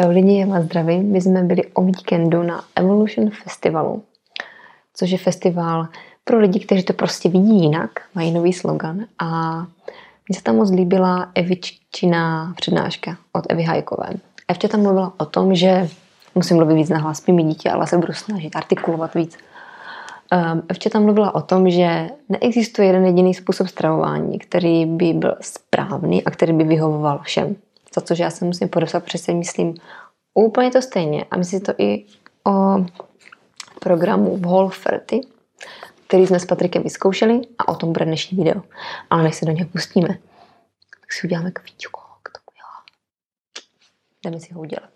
Čau lidi, já vás zdravím. My jsme byli o víkendu na Evolution Festivalu, což je festival pro lidi, kteří to prostě vidí jinak, mají nový slogan a mně se tam moc líbila Eviččina přednáška od Evy Hajkové. Evče tam mluvila o tom, že musím mluvit víc na hlas, mi dítě, ale se budu snažit artikulovat víc. Um, Evče tam mluvila o tom, že neexistuje jeden jediný způsob stravování, který by byl správný a který by vyhovoval všem za což já se musím podepsat, protože si myslím úplně to stejně. A myslím to i o programu Whole 30, který jsme s Patrikem vyzkoušeli a o tom bude dnešní video. Ale než se do něj pustíme, tak si uděláme kvíčko. Jdeme si ho udělat.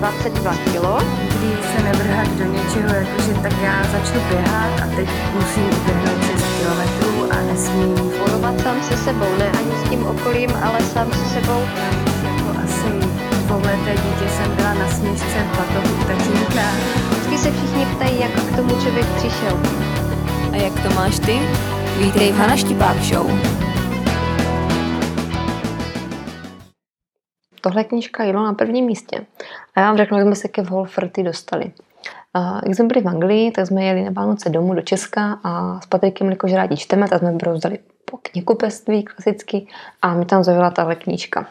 22 kg nikdy se nevrhat do něčeho, jakože tak já začnu běhat a teď musím uběhnout 6 km a nesmím Volovat sám se sebou, ne ani s tím okolím, ale sám se sebou. Jako asi dvouleté dítě jsem byla na směšce batohu tatínka. Vždycky se všichni ptají, jak k tomu člověk přišel. A jak to máš ty? Vítej v Hana Štipák Show. Tohle knižka jelo na prvním místě. A já vám řeknu, jak jsme se ke Wolferty dostali. Jak jsme byli v Anglii, tak jsme jeli na Vánoce domů do Česka a s Patrikem, jakože rádi čteme, tak jsme brouzdali po knihkupectví klasicky a mi tam zaujala tahle knížka.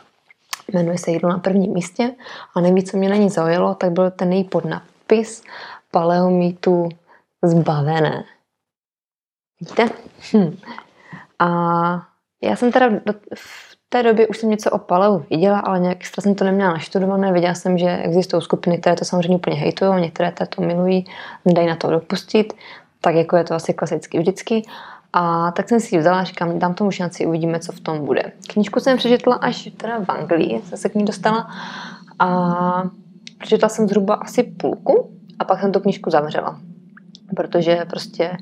Jmenuje se Jídlo na prvním místě a nejvíc, co mě na ní zaujalo, tak byl ten její podnapis Paleomítu zbavené. Víte? Hm. A já jsem teda té době už jsem něco o paleu viděla, ale nějak extra jsem to neměla naštudované. Viděla jsem, že existují skupiny, které to samozřejmě úplně hejtují, některé to milují, nedají na to dopustit, tak jako je to asi klasicky vždycky. A tak jsem si ji vzala a říkám, dám tomu šanci, uvidíme, co v tom bude. Knížku jsem přečetla až teda v Anglii, jsem se k ní dostala a přečetla jsem zhruba asi půlku a pak jsem tu knížku zavřela. Protože prostě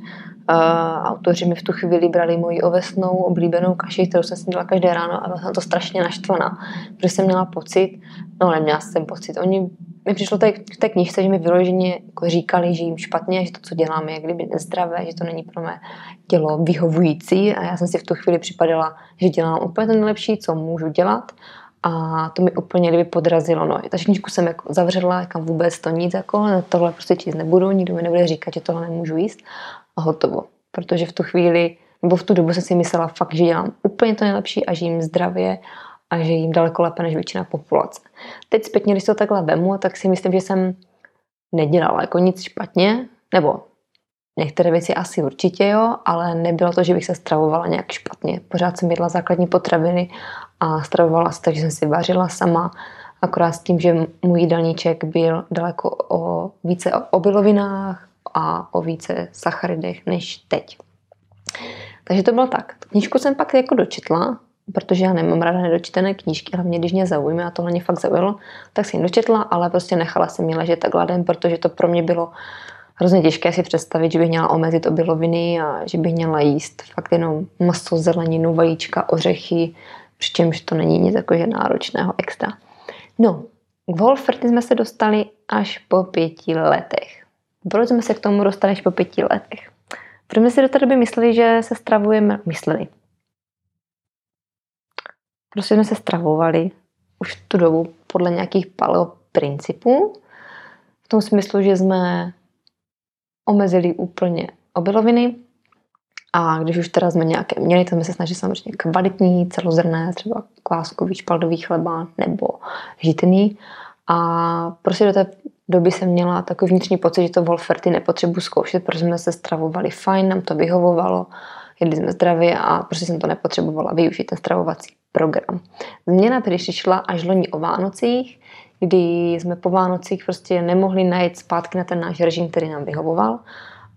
Uh, autoři mi v tu chvíli brali moji ovesnou oblíbenou kaši, kterou jsem si dělala každé ráno a byla jsem to strašně naštvaná, protože jsem měla pocit, no neměla jsem pocit, oni mi přišlo tady v té knižce, že mi vyloženě jako říkali, že jim špatně, že to, co děláme, je kdyby nezdravé, že to není pro mé tělo vyhovující a já jsem si v tu chvíli připadala, že dělám úplně to nejlepší, co můžu dělat a to mi úplně kdyby podrazilo nohy. Takže knižku jsem jako zavřela, kam vůbec to nic, jako, tohle prostě číst nebudu, nikdo mi nebude říkat, že tohle nemůžu jíst a hotovo. Protože v tu chvíli, nebo v tu dobu jsem si myslela fakt, že dělám úplně to nejlepší a že jim zdravě a že jim daleko lépe než většina populace. Teď zpětně, když to takhle vemu, tak si myslím, že jsem nedělala jako nic špatně, nebo některé věci asi určitě jo, ale nebylo to, že bych se stravovala nějak špatně. Pořád jsem jedla základní potraviny a stravovala se, takže jsem si vařila sama, akorát s tím, že můj jídelníček byl daleko o více o obilovinách, a o více sacharidech než teď. Takže to bylo tak. Knížku jsem pak jako dočetla, protože já nemám ráda nedočtené knížky, hlavně když mě zaujme a tohle mě fakt zaujalo, tak jsem ji dočetla, ale prostě nechala jsem ji ležet tak ladem, protože to pro mě bylo hrozně těžké si představit, že bych měla omezit obiloviny a že bych měla jíst fakt jenom maso, zeleninu, vajíčka, ořechy, přičemž to není nic jakože náročného extra. No, k Wolferty jsme se dostali až po pěti letech. Proč jsme se k tomu dostali až po pěti letech? Protože jsme si do té doby mysleli, že se stravujeme, mysleli. Prostě jsme se stravovali už tu dobu podle nějakých paleo principů. V tom smyslu, že jsme omezili úplně obiloviny a když už teda jsme nějaké měli, tak jsme se snažili samozřejmě kvalitní, celozrné, třeba kváskový, špaldový chleba nebo žitný. A prostě do té doby jsem měla takový vnitřní pocit, že to Wolferty nepotřebuji zkoušet, protože jsme se stravovali fajn, nám to vyhovovalo, jedli jsme zdravě a prostě jsem to nepotřebovala využít, ten stravovací program. Změna přišla až loni o Vánocích, kdy jsme po Vánocích prostě nemohli najít zpátky na ten náš režim, který nám vyhovoval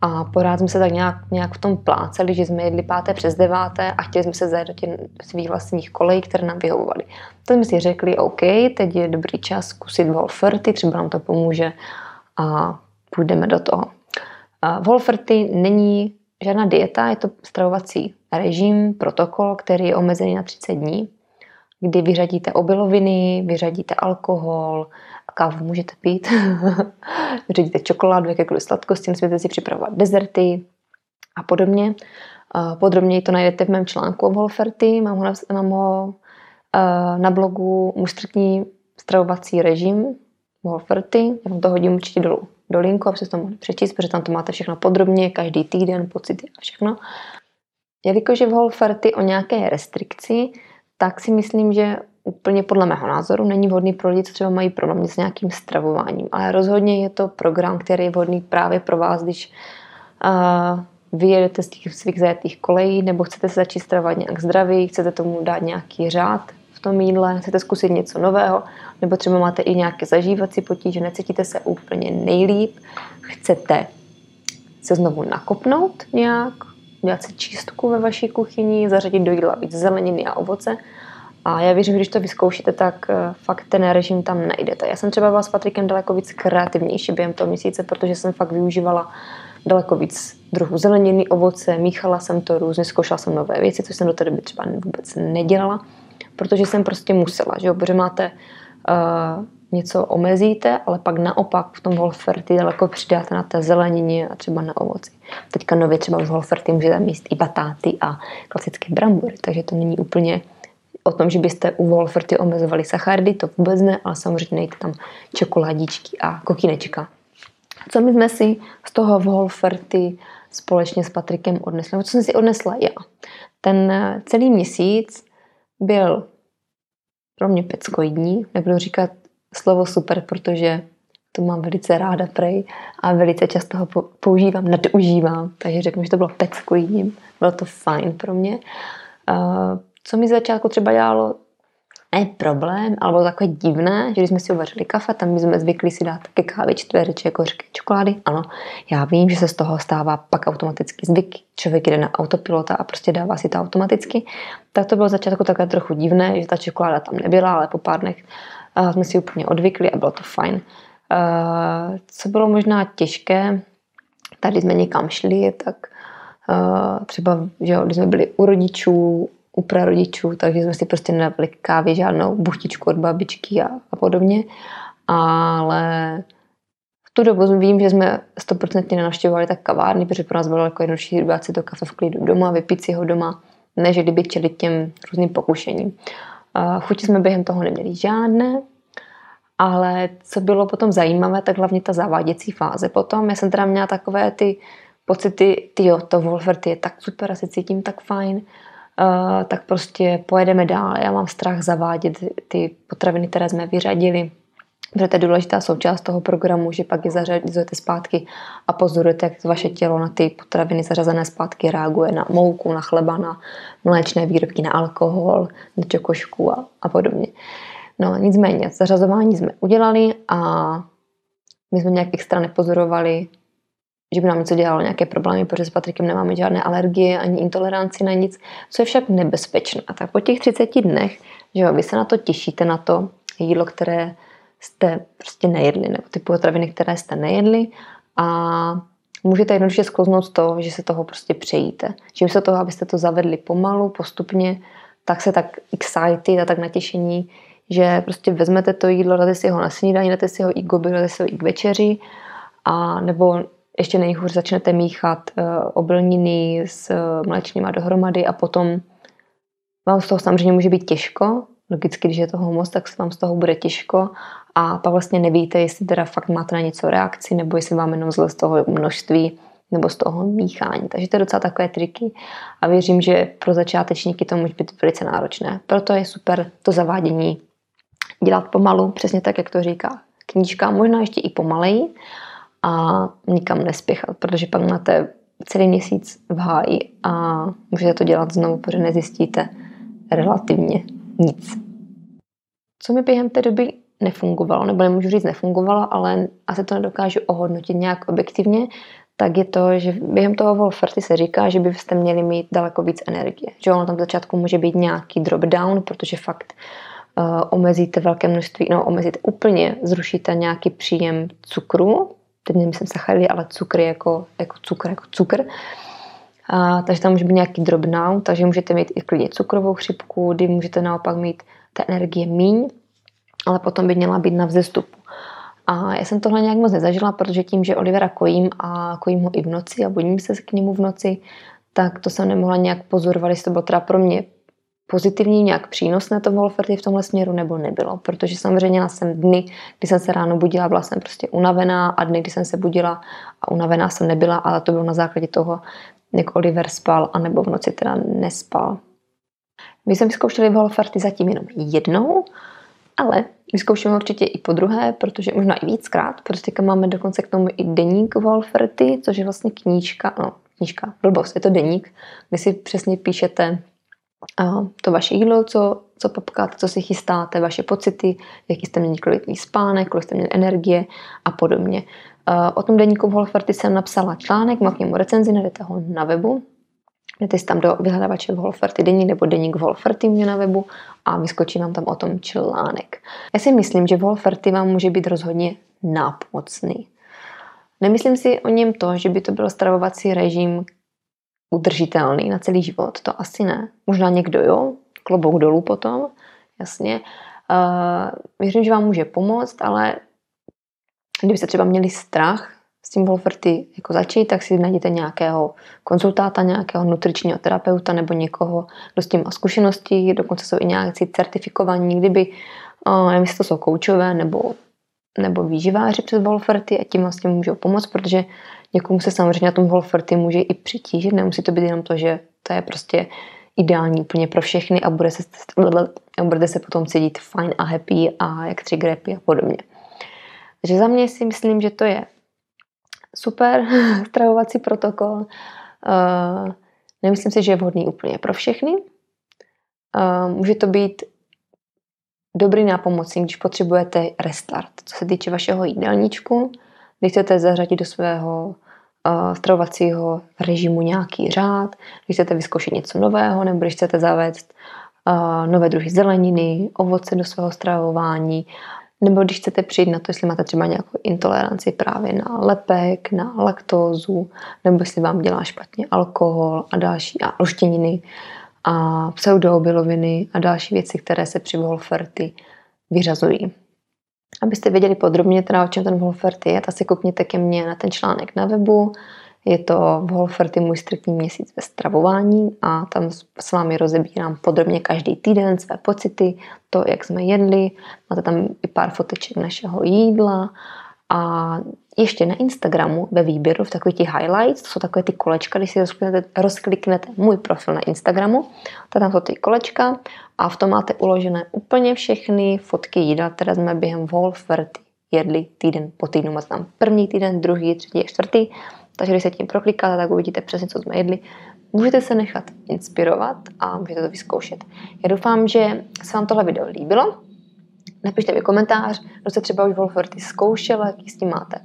a pořád jsme se tak nějak, nějak v tom pláceli, že jsme jedli páté přes deváté a chtěli jsme se zajet do těch svých vlastních kolejí, které nám vyhovovaly. Tak jsme si řekli, OK, teď je dobrý čas zkusit Wolferty, třeba nám to pomůže a půjdeme do toho. Wolferty není žádná dieta, je to stravovací režim, protokol, který je omezený na 30 dní, kdy vyřadíte obiloviny, vyřadíte alkohol, kávu můžete pít, vyřadíte čokoládu, jakékoliv sladkosti, nesmíte si připravovat dezerty, a podobně. Podrobněji to najdete v mém článku o Wolferty, mám ho, na, mám ho na blogu Můj stravovací režim Wolferty, já vám to hodím určitě dolů do linku, abyste to mohli přečíst, protože tam to máte všechno podrobně, každý týden, pocity a všechno. Jelikož je v Wolferty o nějaké restrikci, tak si myslím, že úplně podle mého názoru není vhodný pro lidi, co třeba mají problém s nějakým stravováním. Ale rozhodně je to program, který je vhodný právě pro vás, když uh, vyjedete z těch svých zajetých kolejí, nebo chcete se začít stravovat nějak zdravý, chcete tomu dát nějaký řád v tom jídle, chcete zkusit něco nového, nebo třeba máte i nějaké zažívací potíže, necítíte se úplně nejlíp, chcete se znovu nakopnout nějak, dělat si čistku ve vaší kuchyni, zařadit do jídla víc zeleniny a ovoce. A já věřím, že když to vyzkoušíte, tak eh, fakt ten režim tam najdete. Já jsem třeba byla s Patrikem daleko víc kreativnější během toho měsíce, protože jsem fakt využívala daleko víc druhů zeleniny, ovoce, míchala jsem to různě, zkoušela jsem nové věci, což jsem do té doby třeba vůbec nedělala, protože jsem prostě musela, že jo, protože máte uh, něco omezíte, ale pak naopak v tom Wolferty daleko přidáte na té zelenině a třeba na ovoci. Teďka nově třeba v Wolferty můžete míst i batáty a klasické brambory, takže to není úplně o tom, že byste u Wolferty omezovali sacharidy, to vůbec ne, ale samozřejmě nejte tam čokoládičky a kokínečka. Co my jsme si z toho Wolferty společně s Patrikem odnesli? Co jsem si odnesla já? Ten celý měsíc byl pro mě peckoidní, nebudu říkat slovo super, protože to mám velice ráda prej a velice často ho používám, nadužívám, takže řeknu, že to bylo peckoidní, bylo to fajn pro mě. Co mi začátku třeba dělalo ne problém, ale bylo takové divné, že když jsme si uvařili kafe, tam jsme zvykli si dát ke kávě čtvereče kořky čokolády. Ano, já vím, že se z toho stává pak automaticky zvyk. Člověk jde na autopilota a prostě dává si to automaticky. Tak to bylo začátku takové trochu divné, že ta čokoláda tam nebyla, ale po pár dnech uh, jsme si úplně odvykli a bylo to fajn. Uh, co bylo možná těžké, tady jsme někam šli, tak uh, třeba, že jo, když jsme byli u rodičů, u prarodičů, takže jsme si prostě nedali kávy, žádnou buchtičku od babičky a, a podobně. Ale v tu dobu vím, že jsme stoprocentně nenavštěvovali tak kavárny, protože pro nás bylo jako jednodušší dát si to kafe v klidu doma, vypít si ho doma, než kdyby čelit těm různým pokušením. Chutě jsme během toho neměli žádné, ale co bylo potom zajímavé, tak hlavně ta zaváděcí fáze. Potom já jsem teda měla takové ty pocity, ty jo, to Wolfert je tak super, asi cítím tak fajn, uh, tak prostě pojedeme dál. Já mám strach zavádět ty potraviny, které jsme vyřadili, protože to je důležitá součást toho programu, že pak je zařazujete zpátky a pozorujete, jak vaše tělo na ty potraviny zařazené zpátky reaguje na mouku, na chleba, na mléčné výrobky, na alkohol, na čokošku a, a podobně. No nicméně, zařazování jsme udělali a my jsme nějak extra nepozorovali že by nám něco dělalo nějaké problémy, protože s Patrikem nemáme žádné alergie ani intoleranci na nic, co je však nebezpečné. A tak po těch 30 dnech, že jo, vy se na to těšíte, na to jídlo, které jste prostě nejedli, nebo ty potraviny, které jste nejedli a můžete jednoduše sklouznout z toho, že se toho prostě přejíte. Že se toho, abyste to zavedli pomalu, postupně, tak se tak excited a tak natěšení, že prostě vezmete to jídlo, dáte si ho na snídaní, dáte si ho i goby, dáte si ho i k večeři a nebo ještě nejhůř začnete míchat uh, obilniny s uh, mléčnýma dohromady a potom vám z toho samozřejmě může být těžko. Logicky, když je toho moc, tak se vám z toho bude těžko a pak vlastně nevíte, jestli teda fakt máte na něco reakci nebo jestli vám jenom zle z toho množství nebo z toho míchání. Takže to je docela takové triky a věřím, že pro začátečníky to může být velice náročné. Proto je super to zavádění dělat pomalu, přesně tak, jak to říká knížka, možná ještě i pomaleji, a nikam nespěchat, protože pak máte celý měsíc v háji a můžete to dělat znovu, protože nezjistíte relativně nic. Co mi během té doby nefungovalo, nebo nemůžu říct nefungovalo, ale asi to nedokážu ohodnotit nějak objektivně, tak je to, že během toho Wolferty se říká, že byste měli mít daleko víc energie. Že ono tam v začátku může být nějaký drop down, protože fakt uh, omezíte velké množství, no omezíte úplně, zrušíte nějaký příjem cukru, teď nemyslím sacharidy, ale cukry jako, jako cukr, jako cukr. A, takže tam může být nějaký drobnou, takže můžete mít i klidně cukrovou chřipku, kdy můžete naopak mít té energie míň, ale potom by měla být na vzestupu. A já jsem tohle nějak moc nezažila, protože tím, že Olivera kojím a kojím ho i v noci a budím se k němu v noci, tak to jsem nemohla nějak pozorovat, jestli to bylo teda pro mě pozitivní, nějak přínosné to Wolferty v tomhle směru nebo nebylo, protože samozřejmě měla jsem dny, kdy jsem se ráno budila, byla jsem prostě unavená a dny, kdy jsem se budila a unavená jsem nebyla, ale to bylo na základě toho, jak Oliver spal, anebo v noci teda nespal. My jsme vyzkoušeli Wolferty zatím jenom jednou, ale vyzkoušíme určitě i po druhé, protože možná i víckrát, protože teďka máme dokonce k tomu i deník Wolferty, což je vlastně knížka, no knížka, blbost, je to deník, kde si přesně píšete to vaše jídlo, co, co popkáte, co si chystáte, vaše pocity, jaký jste měli kvalitní spánek, kolik jste měli energie a podobně. O tom deníku v Holferty jsem napsala článek, mám k němu recenzi, najdete ho na webu. Jdete si tam do vyhledávače v Holferty deník nebo deník v Holferty mě na webu a vyskočí vám tam o tom článek. Já si myslím, že v Holferty vám může být rozhodně nápomocný. Nemyslím si o něm to, že by to byl stravovací režim, udržitelný na celý život, to asi ne. Možná někdo jo, klobouk dolů potom, jasně. Uh, věřím, že vám může pomoct, ale kdybyste třeba měli strach s tím Wolferty jako začít, tak si najděte nějakého konzultáta, nějakého nutričního terapeuta nebo někoho, kdo s tím má zkušenosti, dokonce jsou i nějaký certifikovaní, kdyby, uh, nevím, jestli to jsou koučové nebo, nebo výživáři přes Wolferty a tím vlastně můžou pomoct, protože Někomu se samozřejmě na tom Wolferty může i přitížit, nemusí to být jenom to, že to je prostě ideální úplně pro všechny a bude se, a budete se potom cítit fine a happy a jak tři grepy a podobně. Takže za mě si myslím, že to je super stravovací protokol. Uh, nemyslím si, že je vhodný úplně pro všechny. Uh, může to být dobrý nápomocný, když potřebujete restart, co se týče vašeho jídelníčku, když chcete zařadit do svého uh, stravovacího režimu nějaký řád, když chcete vyzkoušet něco nového, nebo když chcete zavést uh, nové druhy zeleniny, ovoce do svého stravování, nebo když chcete přijít na to, jestli máte třeba nějakou intoleranci právě na lepek, na laktózu, nebo jestli vám dělá špatně alkohol a další a roštěniny a pseudoobiloviny a další věci, které se při Wolferty vyřazují. Abyste věděli podrobně teda, o čem ten Wolfert je, tak si koukněte ke mně na ten článek na webu. Je to Wolferty můj striktní měsíc ve stravování a tam s vámi rozebírám podrobně každý týden své pocity, to, jak jsme jedli. Máte tam i pár foteček našeho jídla a ještě na Instagramu ve výběru v takových těch highlights, to jsou takové ty kolečka, když si rozkliknete, rozkliknete můj profil na Instagramu, tak tam jsou ty kolečka a v tom máte uložené úplně všechny fotky jídla, které jsme během Wolferty jedli týden po týdnu. Máte tam první týden, druhý, třetí a čtvrtý. Takže když se tím proklikáte, tak uvidíte přesně, co jsme jedli. Můžete se nechat inspirovat a můžete to vyzkoušet. Já doufám, že se vám tohle video líbilo. Napište mi komentář, kdo se třeba už Wolferty zkoušel, jaký s tím máte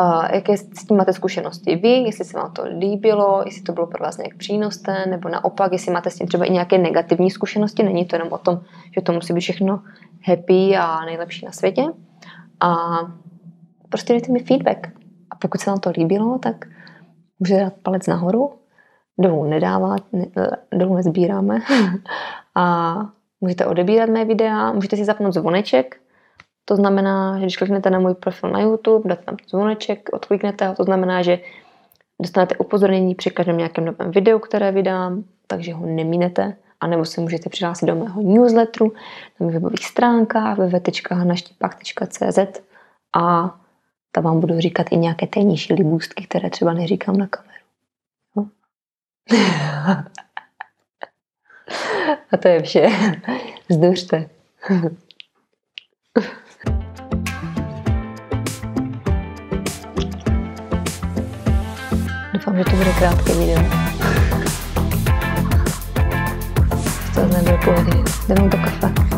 Uh, jaké s tím máte zkušenosti vy, jestli se vám to líbilo, jestli to bylo pro vás nějak přínosné, nebo naopak, jestli máte s tím třeba i nějaké negativní zkušenosti, není to jenom o tom, že to musí být všechno happy a nejlepší na světě. A prostě dejte mi feedback. Pokud se vám to líbilo, tak můžete dát palec nahoru, dolů nedávat, ne, dolů nezbíráme. A můžete odebírat mé videa, můžete si zapnout zvoneček, to znamená, že když kliknete na můj profil na YouTube, dáte tam zvoneček, odkliknete ho, to znamená, že dostanete upozornění při každém nějakém novém videu, které vydám, takže ho neminete, anebo se můžete přihlásit do mého newsletteru na mých webových stránkách www.hanaštipak.cz a tam vám budu říkat i nějaké tajnější libůstky, které třeba neříkám na kameru. No. a to je vše. Zduřte. Doufám, že to bude krátké video. To nebyl pohodě. Jdeme do kafe.